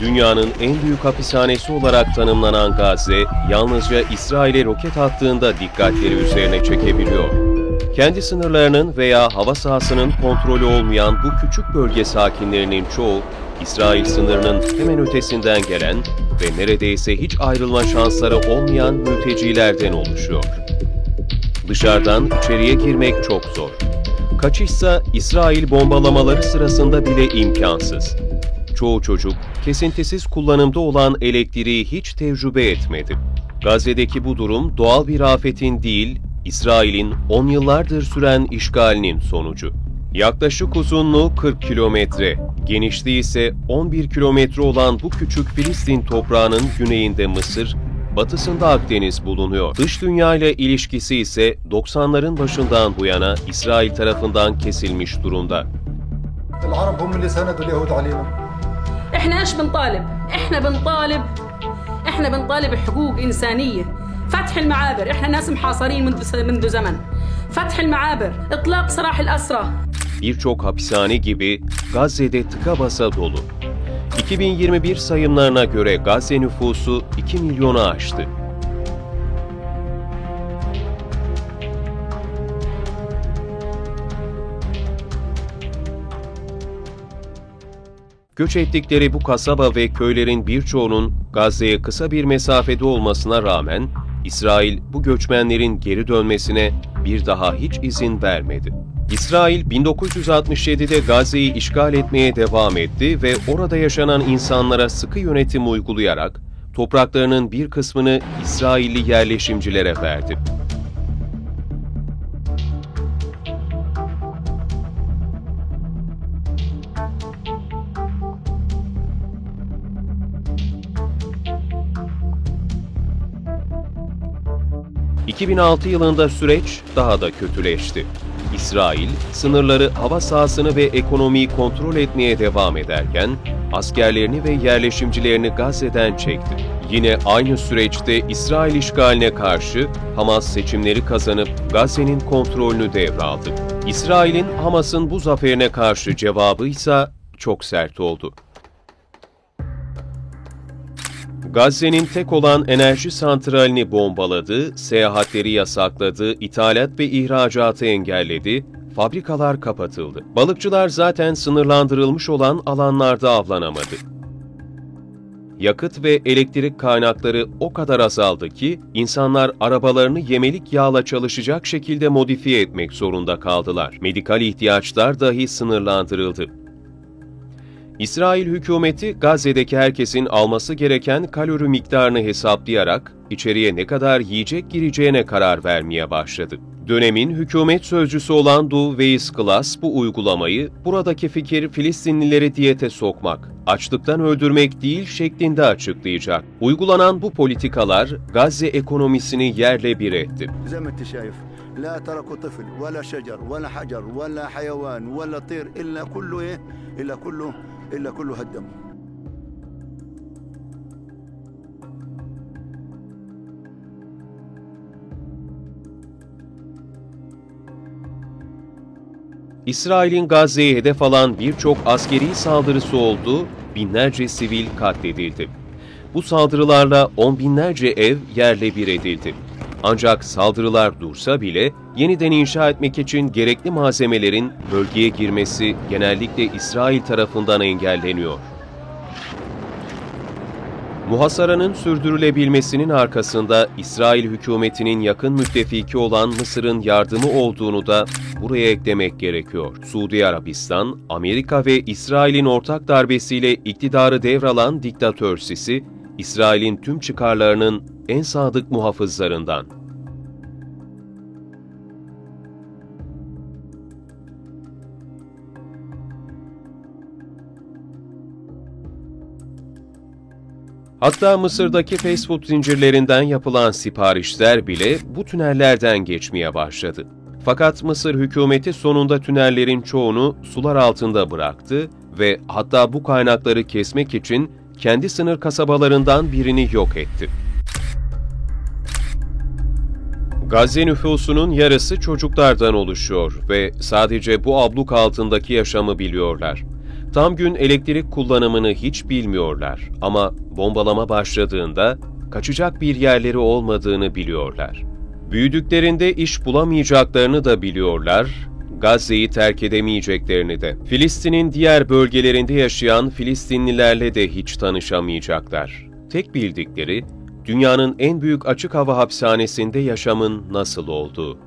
Dünyanın en büyük hapishanesi olarak tanımlanan Gazze, yalnızca İsrail'e roket attığında dikkatleri üzerine çekebiliyor. Kendi sınırlarının veya hava sahasının kontrolü olmayan bu küçük bölge sakinlerinin çoğu, İsrail sınırının hemen ötesinden gelen ve neredeyse hiç ayrılma şansları olmayan mültecilerden oluşuyor. Dışarıdan içeriye girmek çok zor. Kaçışsa İsrail bombalamaları sırasında bile imkansız. Çoğu çocuk kesintisiz kullanımda olan elektriği hiç tecrübe etmedi. Gazze'deki bu durum doğal bir afetin değil, İsrail'in 10 yıllardır süren işgalinin sonucu. Yaklaşık uzunluğu 40 kilometre, genişliği ise 11 kilometre olan bu küçük Filistin toprağının güneyinde Mısır, batısında Akdeniz bulunuyor. Dış dünya ile ilişkisi ise 90'ların başından bu yana İsrail tarafından kesilmiş durumda. العرب هم اللي سندوا اليهود علينا احنا ايش بنطالب؟ احنا بنطالب احنا بنطالب حقوق انسانيه فتح المعابر احنا ناس محاصرين منذ منذ زمن فتح المعابر اطلاق سراح الاسرى Birçok hapishane gibi Gazze'de tıka basa dolu. 2021 sayımlarına göre Gazze nüfusu 2 milyonu aştı. Göç ettikleri bu kasaba ve köylerin birçoğunun Gazze'ye kısa bir mesafede olmasına rağmen İsrail bu göçmenlerin geri dönmesine bir daha hiç izin vermedi. İsrail 1967'de Gazze'yi işgal etmeye devam etti ve orada yaşanan insanlara sıkı yönetim uygulayarak topraklarının bir kısmını İsrailli yerleşimcilere verdi. ...2006 yılında süreç daha da kötüleşti. İsrail, sınırları, hava sahasını ve ekonomiyi kontrol etmeye devam ederken, askerlerini ve yerleşimcilerini Gazze'den çekti. Yine aynı süreçte İsrail işgaline karşı Hamas seçimleri kazanıp Gazze'nin kontrolünü devraldı. İsrail'in Hamas'ın bu zaferine karşı cevabı ise çok sert oldu. Gazze'nin tek olan enerji santralini bombaladı, seyahatleri yasakladı, ithalat ve ihracatı engelledi, fabrikalar kapatıldı. Balıkçılar zaten sınırlandırılmış olan alanlarda avlanamadı. Yakıt ve elektrik kaynakları o kadar azaldı ki insanlar arabalarını yemelik yağla çalışacak şekilde modifiye etmek zorunda kaldılar. Medikal ihtiyaçlar dahi sınırlandırıldı. İsrail hükümeti Gazze'deki herkesin alması gereken kalori miktarını hesaplayarak içeriye ne kadar yiyecek gireceğine karar vermeye başladı. Dönemin hükümet sözcüsü olan Du Weizklas bu uygulamayı buradaki fikir Filistinlileri diyete sokmak, açlıktan öldürmek değil şeklinde açıklayacak. Uygulanan bu politikalar Gazze ekonomisini yerle bir etti. زي ما انت شايف لا تركوا طفل ولا شجر ولا حجر ولا حيوان ولا طير الا كله ايه الا كله الا كله هدموا İsrail'in Gazze'ye hedef alan birçok askeri saldırısı oldu, binlerce sivil katledildi. Bu saldırılarla on binlerce ev yerle bir edildi. Ancak saldırılar dursa bile yeniden inşa etmek için gerekli malzemelerin bölgeye girmesi genellikle İsrail tarafından engelleniyor. Muhasaranın sürdürülebilmesinin arkasında İsrail hükümetinin yakın müttefiki olan Mısır'ın yardımı olduğunu da buraya eklemek gerekiyor. Suudi Arabistan, Amerika ve İsrail'in ortak darbesiyle iktidarı devralan diktatör Sisi, İsrail'in tüm çıkarlarının en sadık muhafızlarından. Hatta Mısır'daki fast food zincirlerinden yapılan siparişler bile bu tünellerden geçmeye başladı. Fakat Mısır hükümeti sonunda tünellerin çoğunu sular altında bıraktı ve hatta bu kaynakları kesmek için kendi sınır kasabalarından birini yok etti. Gazze nüfusunun yarısı çocuklardan oluşuyor ve sadece bu abluk altındaki yaşamı biliyorlar. Tam gün elektrik kullanımını hiç bilmiyorlar ama bombalama başladığında kaçacak bir yerleri olmadığını biliyorlar. Büyüdüklerinde iş bulamayacaklarını da biliyorlar, Gazze'yi terk edemeyeceklerini de. Filistin'in diğer bölgelerinde yaşayan Filistinlilerle de hiç tanışamayacaklar. Tek bildikleri, dünyanın en büyük açık hava hapishanesinde yaşamın nasıl olduğu.